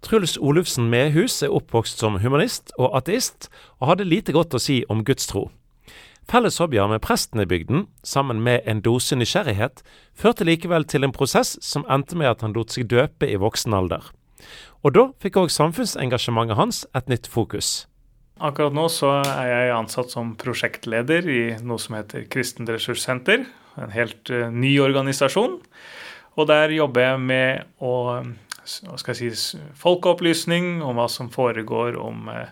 Truls Olufsen Mehus er oppvokst som humanist og ateist, og hadde lite godt å si om gudstro. Felles hobbyer med presten i bygden, sammen med en dose nysgjerrighet, førte likevel til en prosess som endte med at han lot seg døpe i voksen alder. Og da fikk òg samfunnsengasjementet hans et nytt fokus. Akkurat nå så er jeg ansatt som prosjektleder i noe som heter Kristent ressurssenter. En helt uh, ny organisasjon. Og der jobber jeg med å hva skal jeg si, folkeopplysning om hva som foregår, om uh,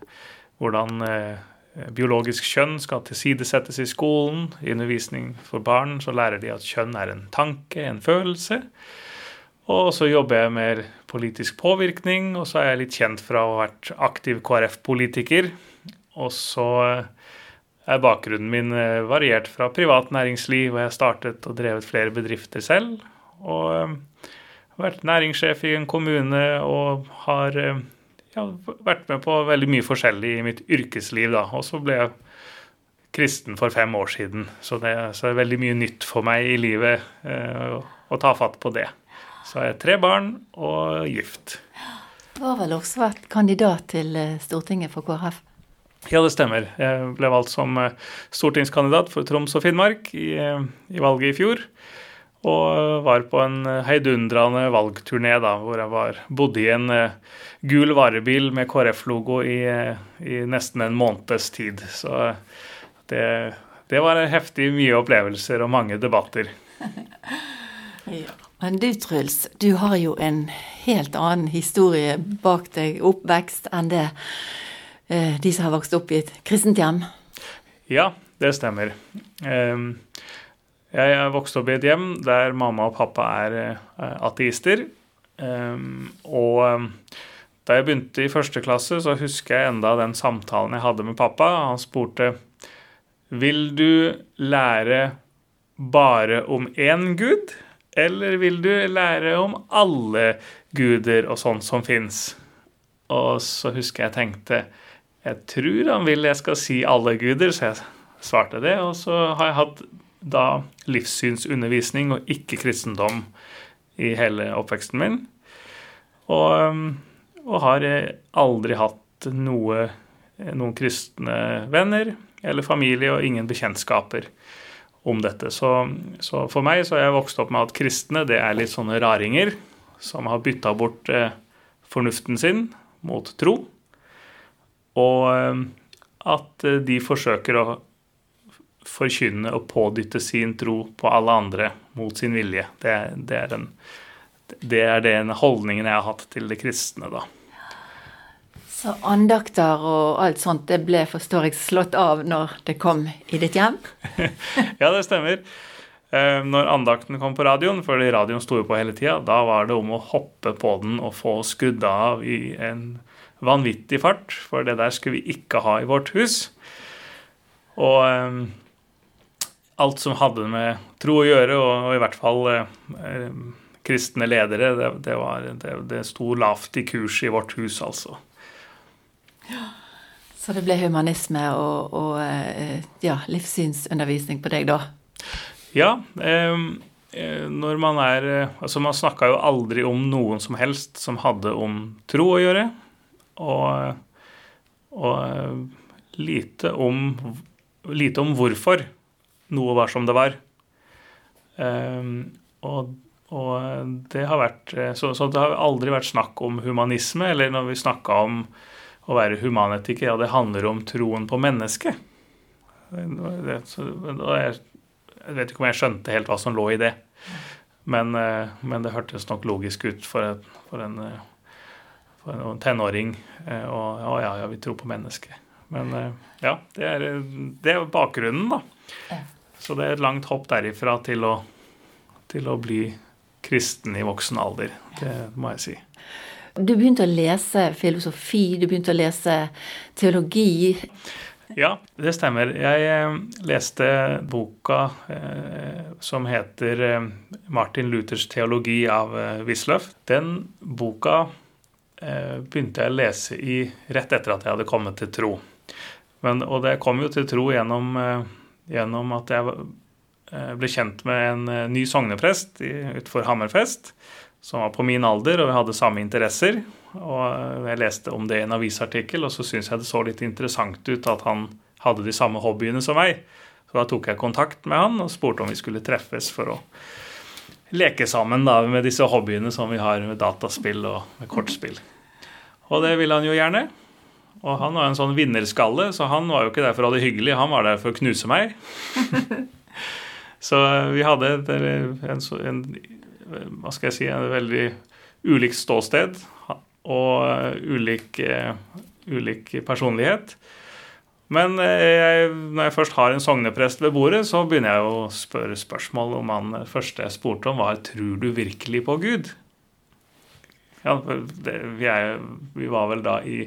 hvordan uh, biologisk kjønn skal tilsidesettes i skolen. I undervisning for barn så lærer de at kjønn er en tanke, en følelse. Og så jobber jeg med politisk påvirkning, og så er jeg litt kjent fra å ha vært aktiv KrF-politiker. Og så er bakgrunnen min eh, variert fra privat næringsliv, og jeg har startet og drevet flere bedrifter selv. Og eh, vært næringssjef i en kommune og har eh, ja, vært med på veldig mye forskjellig i mitt yrkesliv. da, Og så ble jeg kristen for fem år siden, så det, så det er veldig mye nytt for meg i livet eh, å ta fatt på det. Så jeg har tre barn og gift. Du har vel også vært kandidat til Stortinget for KrF? Ja, det stemmer. Jeg ble valgt som eh, stortingskandidat for Troms og Finnmark i, eh, i valget i fjor. Og var på en eh, heidundrende valgturné da, hvor jeg var, bodde i en gul varebil med KrF-logo i, i, nesten en måneds tid. Så det, det var heftig mye opplevelser og mange debatter. ja. Men du Truls, du har jo en helt annen historie bak deg, oppvekst, enn det Eh, de som har vokst opp i et kristent hjem? Ja, det stemmer. Ehm, jeg har vokst opp i et hjem der mamma og pappa er eh, ateister. Ehm, og ehm, da jeg begynte i første klasse, så husker jeg enda den samtalen jeg hadde med pappa. Han spurte vil du lære bare om én gud, eller vil du lære om alle guder og sånt som fins? Og så husker jeg tenkte jeg tror han vil jeg skal si alle guder, så jeg svarte det. Og så har jeg hatt da livssynsundervisning og ikke kristendom i hele oppveksten min. Og, og har aldri hatt noe, noen kristne venner eller familie og ingen bekjentskaper om dette. Så, så, for meg så har jeg vokst opp med at kristne det er litt sånne raringer som har bytta bort eh, fornuften sin mot tro. Og eh, at eh, de forsøker å forkynne og pådytte sin tro på alle andre mot sin vilje. Det, det, er, den, det er den holdningen jeg har hatt til det kristne, da. Så andakter og alt sånt, det ble, forstår jeg, slått av når det kom i ditt hjem? ja, det stemmer. Eh, når andakten kom på radioen, fordi radioen sto jo på hele tida, da var det om å hoppe på den og få skrudd av i en vanvittig fart, for det der skulle vi ikke ha i vårt hus. Og um, alt som hadde med tro å gjøre, og, og i hvert fall eh, kristne ledere, det, det, var, det, det sto lavt i kurs i vårt hus, altså. Så det ble humanisme og, og uh, ja, livssynsundervisning på deg, da? Ja. Eh, når man er Altså, man snakka jo aldri om noen som helst som hadde om tro å gjøre og, og lite, om, lite om hvorfor noe var som det var. Um, og, og, det har vært så, så, det har aldri vært snakk om humanisme, eller når vi snakka om å være humanetiker, ja, det handler om troen på mennesket. Jeg, vet ikke om jeg skjønte helt hva som lå i det. Men, eh, men det hørtes nok logisk ut for, for en for en tenåring. Eh, og, og ja, ja, vi tror på mennesket. Men eh, ja, det er, det er bakgrunnen, da. Så det er et langt hopp derifra til å, til å bli kristen i voksen alder. Det må jeg si. Du begynte å lese filosofi, du begynte å lese teologi. Ja, det stemmer. Jeg eh, leste boka eh, som heter eh, 'Martin Luthers teologi' av eh, Wisløff. Den boka Eh, begynte jeg å lese i rett etter at jeg hadde kommet til tro. Men, og det kom jo til tro gjennom, eh, gjennom at jeg eh, ble kjent med en ny sogneprest utenfor Hammerfest, som var på min alder, og vi hadde samme interesser. Og jeg leste om det i en avisartikkel, og så syntes jeg det så litt interessant ut at han hadde de samme hobbyene som meg. Så da tok jeg kontakt med han og spurte om vi skulle treffes for å leke sammen da, med disse hobbyene som vi har med dataspill og med kortspill. Og det ville han jo gjerne. Og han var en sånn vinnerskalle, så han var jo ikke der for å ha det hyggelig, han var der for å knuse meg. så vi hadde en, en, hva skal jeg si, en veldig ulikt ståsted og ulik, ulik personlighet. Men eh, jeg, når jeg først har en sogneprest ved bordet, så begynner jeg å spørre spørsmål om han første jeg spurte om, var tror du virkelig på Gud? Ja, det, vi, er, vi, var vel da i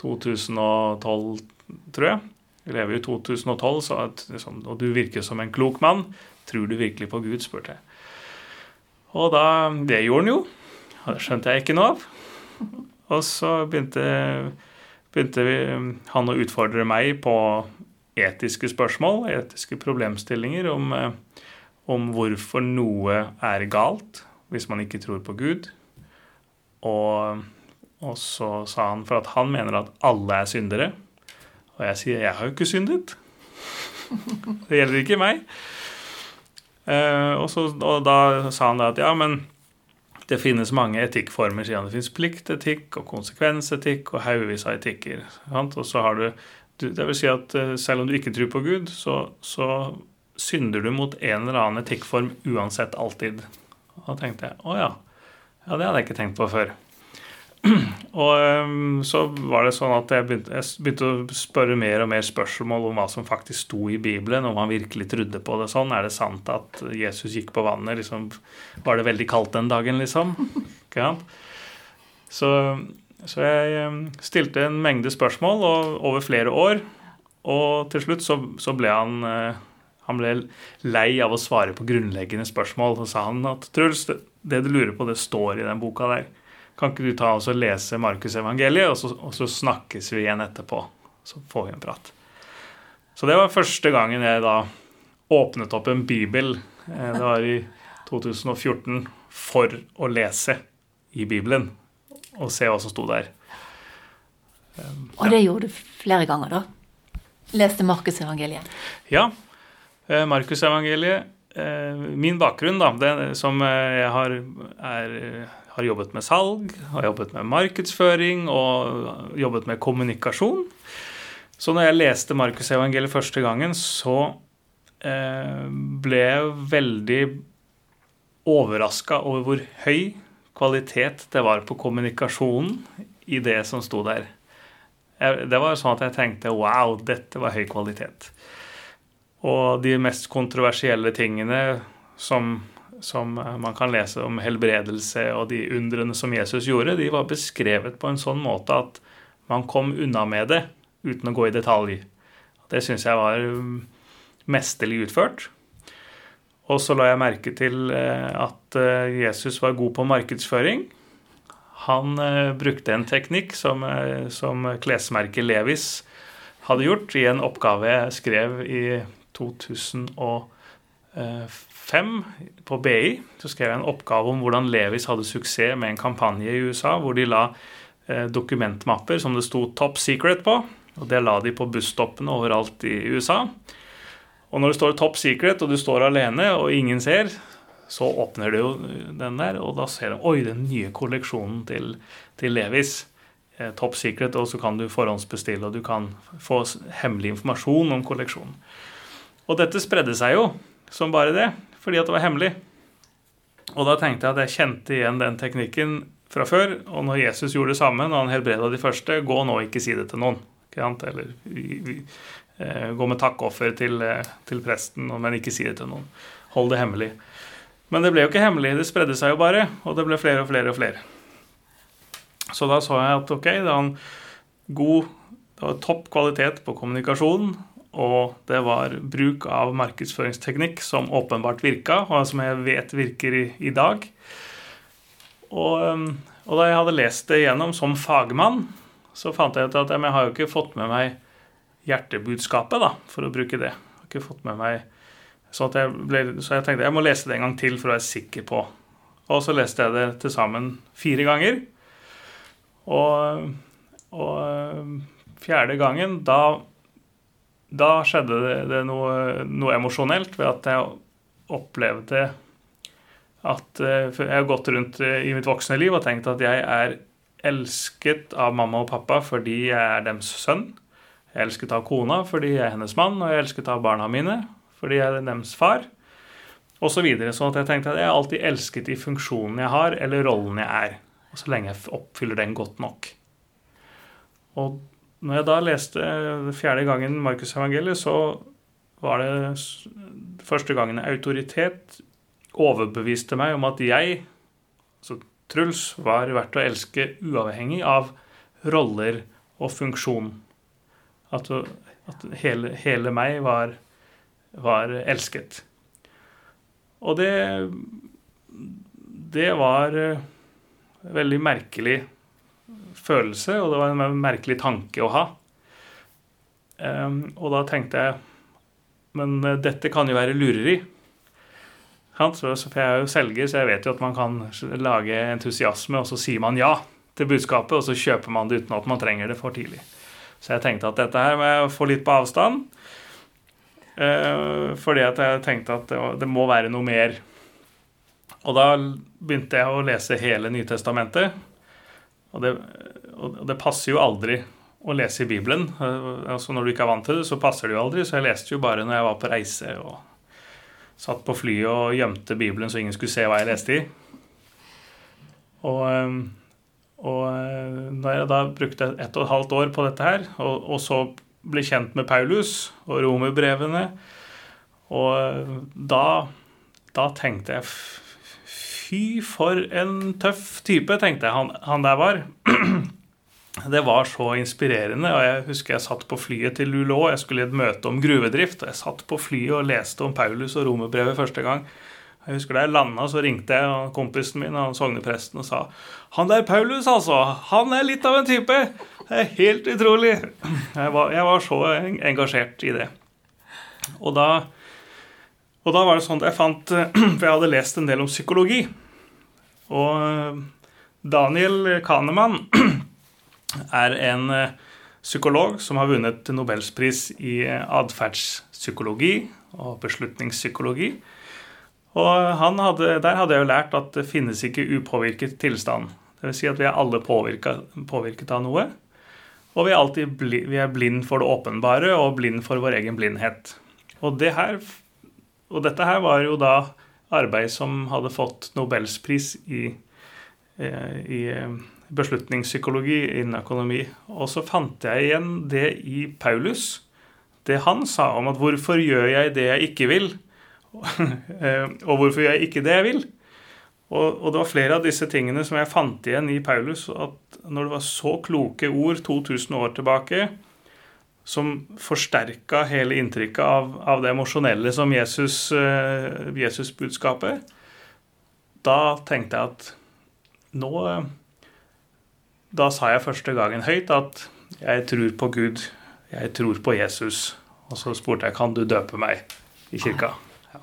2012, tror jeg. Vi lever i 2012, så at, liksom, og du virker som en klok mann. Tror du virkelig på Gud? spurte jeg. Og da, det gjorde han jo. Og det skjønte jeg ikke noe av. Og så begynte begynte vi, han å utfordre meg på etiske spørsmål, etiske problemstillinger om, eh, om, hvorfor noe er galt hvis man ikke tror på Gud. Og, og, så sa han for at han mener at alle er syndere. Og jeg sier jeg har jo ikke syndet. Det gjelder ikke meg. Eh, og, så, og da sa han da at ja, men det finnes mange etikkformer, sier han. Det finnes pliktetikk og konsekvensetikk og haugevis av etikker. Og så har du Det vil si at eh, selv om du ikke tror på Gud, så, så synder du mot en eller annen etikkform uansett alltid. Og da tenkte jeg å ja. Ja, det hadde jeg ikke tenkt på før. Og um, så var det sånn at jeg begynte, jeg begynte, å spørre mer og mer spørsmål om hva som faktisk sto i Bibelen, om han virkelig trodde på det sånn. Er det sant at Jesus gikk på vannet? Liksom, var det veldig kaldt den dagen, liksom? Så, så, jeg um, stilte en mengde spørsmål over flere år, og til slutt så, så ble han uh, han ble lei av å svare på grunnleggende spørsmål. Så sa han at Truls, det du lurer på, det står i den boka der. Kan ikke du ta og lese Markusevangeliet, og, så, og så snakkes vi igjen etterpå? Så får vi en prat. Så det var første gangen jeg da åpnet opp en bibel. Eh, det var i 2014 for å lese i Bibelen og se hva som sto der. Ja. Og det gjorde du flere ganger, da? Leste Markusevangeliet? Ja. Eh, Markusevangeliet Min bakgrunn, da, det som jeg har, er har jobbet med salg, har jobbet med markedsføring og jobbet med kommunikasjon. Så når jeg leste Markus evangeliet første gangen, så eh, ble jeg veldig overraska over hvor høy kvalitet det var på kommunikasjonen i det som sto der. Det var sånn at jeg tenkte wow, dette var høy kvalitet. Og de mest kontroversielle tingene som som eh, man kan lese om helbredelse og de undrene som Jesus gjorde, de var beskrevet på en sånn måte at man kom unna med det uten å gå i detalj. Det syns jeg var mm, mesterlig utført. Og så la jeg merke til eh, at eh, Jesus var god på markedsføring. Han brukte en teknikk som, som klesmerket Levis hadde gjort i en oppgave jeg skrev i 2005 2005 på BI så skrev jeg en oppgave om hvordan Levis hadde suksess med en kampanje i USA hvor de la eh, dokumentmapper som det sto 'Top Secret' på. og Det la de på busstoppene overalt i USA. Og når det står 'Top Secret', og du står alene og ingen ser, så åpner du jo den der, og da ser du Oi, den nye kolleksjonen til, til Levis. Eh, top Secret, og så kan du forhåndsbestille, og du kan få hemmelig informasjon om kolleksjonen. Og dette spredde seg jo som bare det fordi at det var hemmelig. Og da tenkte jeg at jeg kjente igjen den teknikken fra før. Og når Jesus gjorde det samme, når han helbreda de første, gå nå ikke si det til noen. Eller eh, gå med takkoffer til, eh, til, presten, men ikke si det til noen. Hold det hemmelig. Men det ble jo ikke hemmelig, det spredde seg jo bare, og det ble flere og flere og flere. Så da så jeg at ok, det var en god det var topp kvalitet på kommunikasjon, og det var bruk av markedsføringsteknikk som åpenbart virka, og som jeg vet virker i, i dag. Og, um, og, da jeg hadde lest det igjennom som fagmann, så fant jeg ut at jeg har jo ikke fått med meg hjertebudskapet, da, for å bruke det. Jeg har ikke fått med meg så, jeg ble, så jeg tenkte jeg må lese det en gang til for å være sikker på. Og så leste jeg det til sammen fire ganger. Og, og fjerde gangen, da, da skjedde det, det noe, noe, emosjonelt ved at jeg opplevde at Jeg har gått rundt i mitt voksne liv og tenkt at jeg er elsket av mamma og pappa fordi jeg er deres sønn. Jeg er elsket av kona fordi jeg er hennes mann, og jeg er elsket av barna mine fordi jeg er deres far. Og så videre, sånn at jeg tenkte at jeg er alltid elsket i funksjonen jeg har, eller rollen jeg er. Og så lenge jeg oppfyller den godt nok. Og når jeg da leste fjerde gangen Markusevangeliet, så var det første gangen autoritet overbeviste meg om at jeg, altså Truls, var verdt å elske uavhengig av roller og funksjon. At, at hele, hele, meg var, var elsket. Og det Det var veldig merkelig følelse, og det var en merkelig tanke å ha. Um, og da tenkte jeg Men dette kan jo være lureri. For jeg er jo selger, så jeg vet jo at man kan lage entusiasme, og så sier man ja til budskapet, og så kjøper man det uten at man trenger det for tidlig. Så jeg tenkte at dette her må jeg få litt på avstand. Eh, fordi at jeg tenkte at det må være noe mer. Og da begynte jeg å lese hele Nytestamentet. Og det, og det passer jo aldri å lese i Bibelen. Eh, altså Når du ikke er vant til det, så passer det jo aldri. Så jeg leste jo bare når jeg var på reise og satt på flyet og gjemte Bibelen så ingen skulle se hva jeg leste i. Og, ehm, og da jeg da brukte ett og et halvt år på dette her, og, og så ble kjent med Paulus og romerbrevene, og eh, da, da tenkte jeg Fy, for en tøff type, tenkte jeg han, han der var. Det var så inspirerende. og Jeg husker jeg satt på flyet til Luleå. Jeg skulle i et møte om gruvedrift. og Jeg satt på flyet og leste om Paulus og romerbrevet første gang. Jeg husker Da jeg landa, så ringte jeg kompisen min og sognepresten og sa Han der Paulus, altså. Han er litt av en type. Det er helt utrolig. Jeg var, jeg var så engasjert i det. Og da, og da var det sånn at jeg fant For jeg hadde lest en del om psykologi. Og Daniel Kahneman er en eh, psykolog som har vunnet Nobelspris i eh, atferdspsykologi og beslutningspsykologi. Og hadde, der hadde jeg jo lært at det finnes ikke upåvirket tilstand. Dvs. Si at vi er alle påvirket, påvirket av noe. Og vi er alltid bli, vi er blind for det åpenbare og blind for vår egen blindhet. Og, det her, og dette her var jo da arbeid som hadde fått Nobelspris i, eh, i beslutningspsykologi innen økonomi. Og så fant jeg igjen det i Paulus. Det han sa om at 'hvorfor gjør jeg det jeg ikke vil', og 'hvorfor gjør jeg ikke det jeg vil'? Og, og, det var flere av disse tingene som jeg fant igjen i Paulus. At når det var så kloke ord 2000 år tilbake, som forsterka hele inntrykket av, av det emosjonelle som Jesus-budskapet, Jesus da tenkte jeg at nå da sa jeg første gangen høyt at jeg tror på Gud, jeg tror på Jesus. Og så spurte jeg kan du døpe meg i kirka. Ja.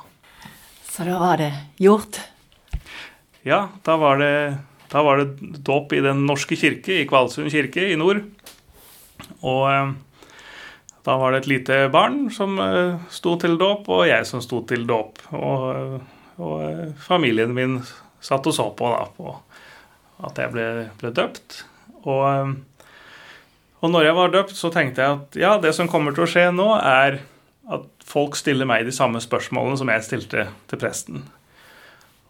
Så da var det gjort? Ja, da var det, da var det dåp i Den norske kirke, i Kvalsund kirke i nord. Og eh, da var det et lite barn som eh, sto til dåp, og jeg som sto til dåp. Og, og eh, familien min satt og så på da, på at jeg ble, ble døpt. Og, um, og når jeg var døpt, så tenkte jeg at ja, det som kommer til å skje nå, er at folk stiller meg de samme spørsmålene som jeg stilte til presten.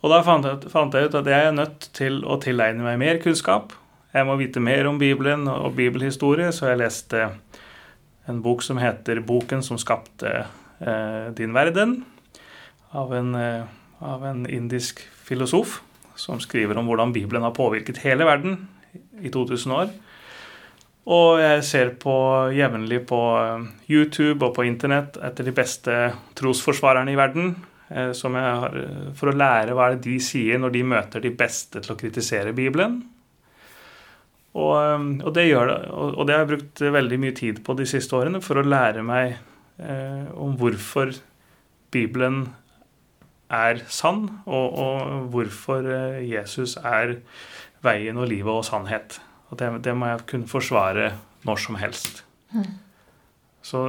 Og da fant jeg ut at jeg er nødt til å tilegne meg mer kunnskap. Jeg må vite mer om Bibelen og bibelhistorie, så jeg leste en bok som heter 'Boken som skapte eh, din verden', av en, eh, av en indisk filosof som skriver om hvordan Bibelen har påvirket hele verden i 2000 år. Og jeg ser på jevnlig på eh, YouTube og på internett etter de beste trosforsvarerne i verden. Eh, har, eh, for å lære hva de sier når de møter de beste til å kritisere Bibelen. Og, og, det, gjør, og det, har jeg brukt veldig mye tid på de siste årene for å lære meg eh, om hvorfor Bibelen er sann, og, og hvorfor Jesus er veien og livet og sannhet. Og det, det må jeg kunne forsvare når som helst. Så,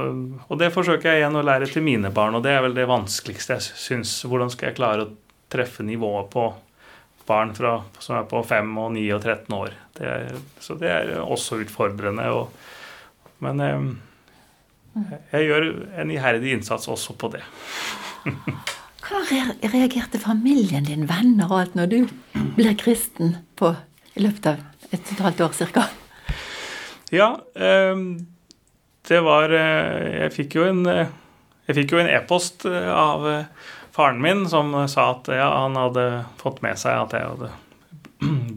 og det forsøker jeg igjen å lære til mine barn, og det er vel det vanskeligste jeg syns. Hvordan skal jeg klare å treffe nivået på barn fra, som er på 5 og 9 og 13 år? Det er, så det er også utfordrende. Og, men eh, jeg gjør en iherdig innsats også på det. Hva reagerte familien din, venner og alt, når du ble kristen på, i løpet av et og et halvt år ca.? Ja, eh, det var eh, Jeg fikk jo en jeg fikk jo en e-post av faren min som sa at ja, han hadde fått med seg at jeg hadde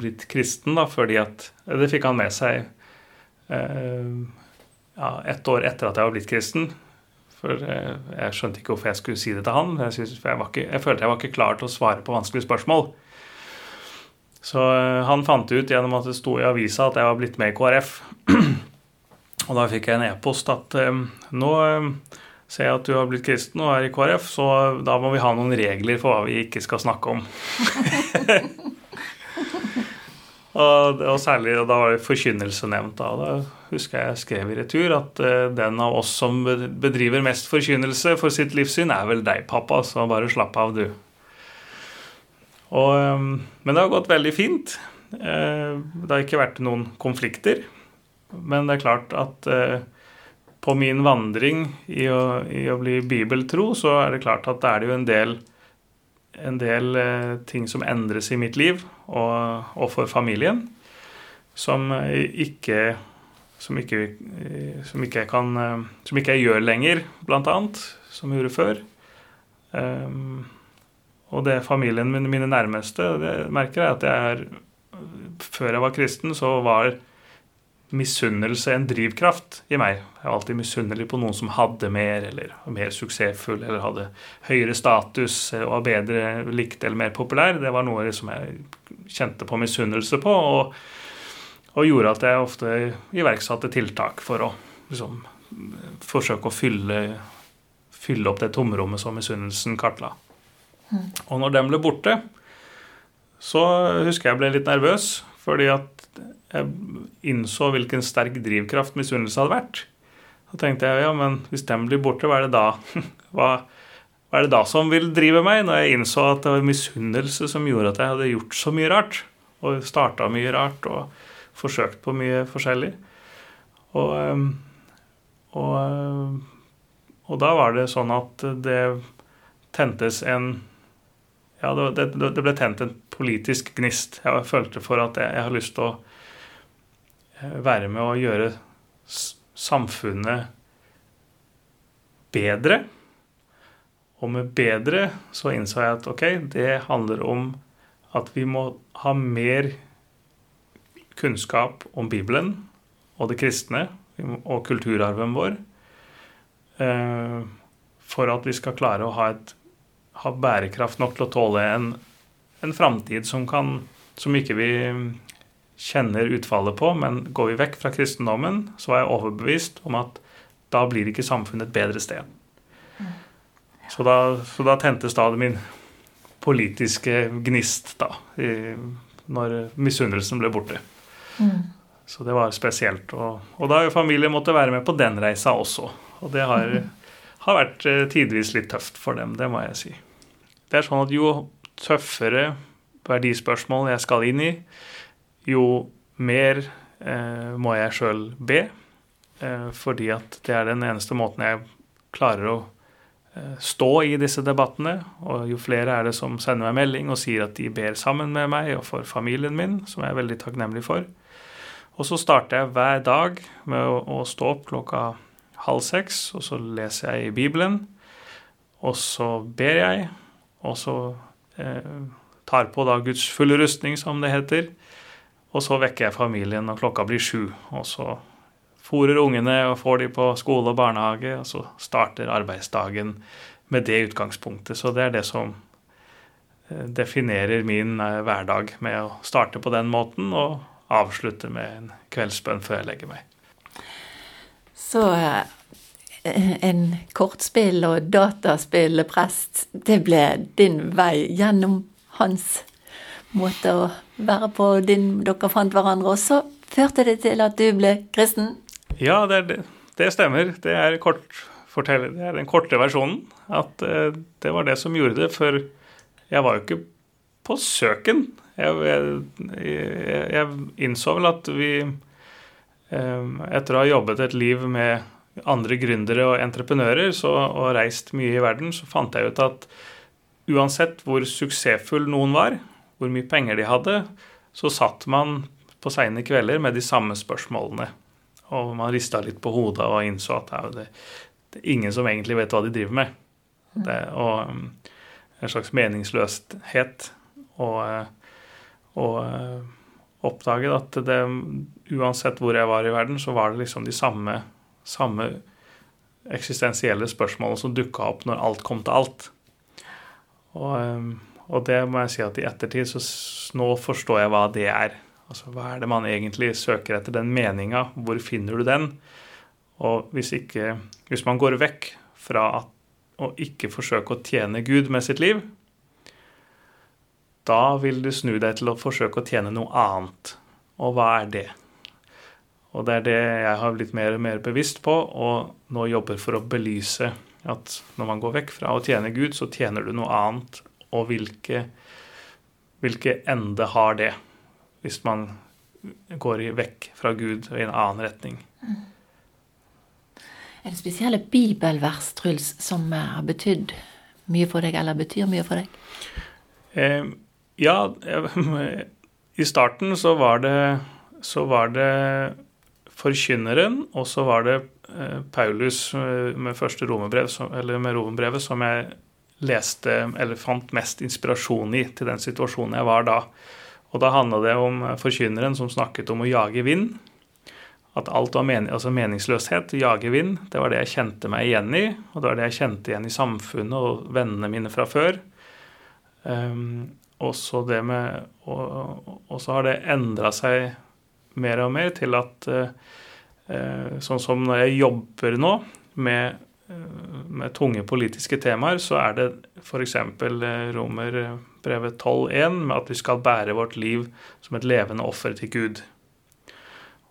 blitt kristen, da, fordi at Det fikk han med seg ja, ett år etter at jeg var blitt kristen. For jeg skjønte ikke hvorfor jeg skulle si det til han. Jeg, synes, jeg, ikke, jeg følte jeg var ikke klar til å svare på vanskelige spørsmål. Så han fant ut gjennom at det sto i avisa at jeg var blitt med i KrF. Og da fikk jeg en e-post at um, nå um, ser jeg at du har blitt kristen og er i KrF, så da må vi ha noen regler for hva vi ikke skal snakke om. og, og, særlig og da var det forkynnelse nevnt. Da. da husker jeg skrev i retur at uh, den av oss som bedriver mest forkynnelse for sitt livssyn, er vel deg, pappa, så bare slapp av, du. Og, um, men det har gått veldig fint. Uh, det har ikke vært noen konflikter. Men det er klart at uh, på min vandring i å, i å, bli bibeltro, så er det klart at det er jo en del, en del eh, ting som endres i mitt liv og, og for familien, som ikke som ikke, som ikke, jeg kan Som ikke jeg gjør lenger, blant annet, som jeg gjorde før. Um, og det familien min, mine nærmeste, det merker jeg at jeg er Før jeg var kristen, så var misunnelse en drivkraft i meg. Jeg var alltid misunnelig på noen som hadde mer, eller var mer suksessfull, eller hadde høyere status og var bedre likt eller mer populær. Det var noe som jeg kjente på misunnelse på, og, og, gjorde at jeg ofte iverksatte tiltak for å liksom, forsøke å fylle, fylle opp det tomrommet som misunnelsen kartla. Mm. Og når den ble borte, så husker jeg ble litt nervøs, fordi at jeg innså hvilken sterk drivkraft misunnelse hadde vært. Så tenkte jeg ja, men hvis den blir borte, hva er det da? Hva, hva, er det da som vil drive meg? Når jeg innså at det var misunnelse som gjorde at jeg hadde gjort så mye rart. Og starta mye rart og forsøkt på mye forskjellig. Og, ehm, og, og, da var det sånn at det tentes en Ja, det, det ble tent en politisk gnist. Jeg følte for at jeg, jeg har lyst til å være med å gjøre samfunnet bedre. Og med bedre så innså jeg at ok, det handler om at vi må ha mer kunnskap om Bibelen og det kristne og kulturarven vår eh, for at vi skal klare å ha, et, ha bærekraft nok til å tåle en, en framtid som, som ikke vi kjenner utfallet på, men går vi vekk fra kristendommen, så er jeg overbevist om at da blir ikke samfunnet et bedre sted. Så da, så da tentes da min politiske gnist, da, i, når misunnelsen ble borte. Mm. Så det var spesielt. Og, og da har familien måttet være med på den reisa også. Og det har, mm. har vært eh, tidvis litt tøft for dem, det må jeg si. Det er sånn at jo tøffere verdispørsmål jeg skal inn i, jo mer eh, må jeg sjøl be, eh, fordi at det er den eneste måten jeg klarer å eh, stå i disse debattene. Og jo flere er det som sender meg melding og sier at de ber sammen med meg og for familien min, som jeg er veldig takknemlig for. Og så starter jeg hver dag med å, å stå opp klokka halv seks, og så leser jeg i Bibelen. Og så ber jeg, og så eh, tar på da Guds fulle rustning, som det heter. Og så vekker jeg familien når klokka blir sju. Og så fòrer ungene og får de på skole og barnehage, og så starter arbeidsdagen med det utgangspunktet. Så det er det som eh, definerer min eh, hverdag, med å starte på den måten og avslutte med en kveldsbønn før jeg legger meg. Så eh, en kortspill- og dataspillprest, det ble din vei gjennom hans måte å være på din Dere fant hverandre, og så førte det til at du ble kristen? Ja, det, det, det stemmer. Det er, kort, fortell, det er, den korte versjonen. At uh, det var det som gjorde det. For jeg var jo ikke på søken. Jeg, jeg, jeg innså vel at vi uh, Etter å ha jobbet et liv med andre gründere og entreprenører så, og reist mye i verden, så fant jeg ut at uansett hvor suksessfull noen var, hvor mye penger de hadde, så satt man på seine kvelder med de samme spørsmålene. Og man rista litt på hodet og innså at det, det, er ingen som egentlig vet hva de driver med. Det, og um, en slags meningsløshet. Og, og oppdaget at det, uansett hvor jeg var i verden, så var det liksom de samme samme eksistensielle spørsmålene som dukka opp når alt kom til alt. Og, ehm, og, det må jeg si at i ettertid så nå forstår jeg hva det er. Altså hva er det man egentlig søker etter? Den meninga, hvor finner du den? Og hvis, ikke, hvis man går vekk fra at, å ikke forsøke å tjene Gud med sitt liv, da vil du snu deg til å forsøke å tjene noe annet. Og hva er det? Og det er det jeg har blitt mer og mer bevisst på, og nå jobber for å belyse at når man går vekk fra å tjene Gud, så tjener du noe annet. Og hvilke, hvilke ende har det, hvis man går vekk fra Gud i en annen retning? Er det spesielle bibelvers, Truls, som har betydd mye for deg, eller betyr mye for deg? Eh, ja, i starten så var det, så var det Forkynneren, og så var det eh, Paulus eh, med første romerbrev, eller med romerbrevet som jeg leste, eller fant mest inspirasjon i til den situasjonen jeg var da. Og da handla det om forkynneren som snakket om å jage vind. At alt var mening, altså meningsløshet, jage vind, det var det jeg kjente meg igjen i. Og det var det jeg kjente igjen i samfunnet og vennene mine fra før. Um, og, så har det endra seg mer og mer til at uh, Sånn som når jeg jobber nå med, med tunge politiske temaer, så er det f.eks. Romerbrevet 12.1 med at vi skal bære vårt liv som et levende offer til Gud.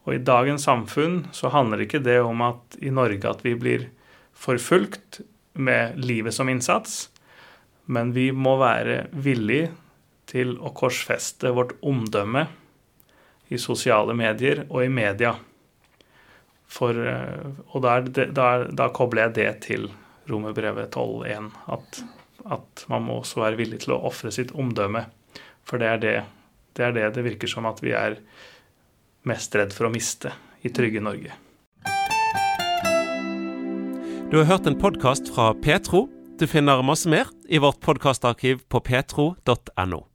Og i dagens samfunn så handler ikke det om at i Norge at vi blir forfulgt med livet som innsats, men vi må være villige til å korsfeste vårt omdømme i sosiale medier og i media. For, eh, og da, der, da, kobler jeg det til Romerbrevet 12.1. At, at man må også være villig til å ofre sitt omdømme. For det er det, det er det det virker som at vi er mest redd for å miste i trygge Norge. Du har hørt en podkast fra Petro. Du finner masse mer i vårt podkastarkiv på petro.no.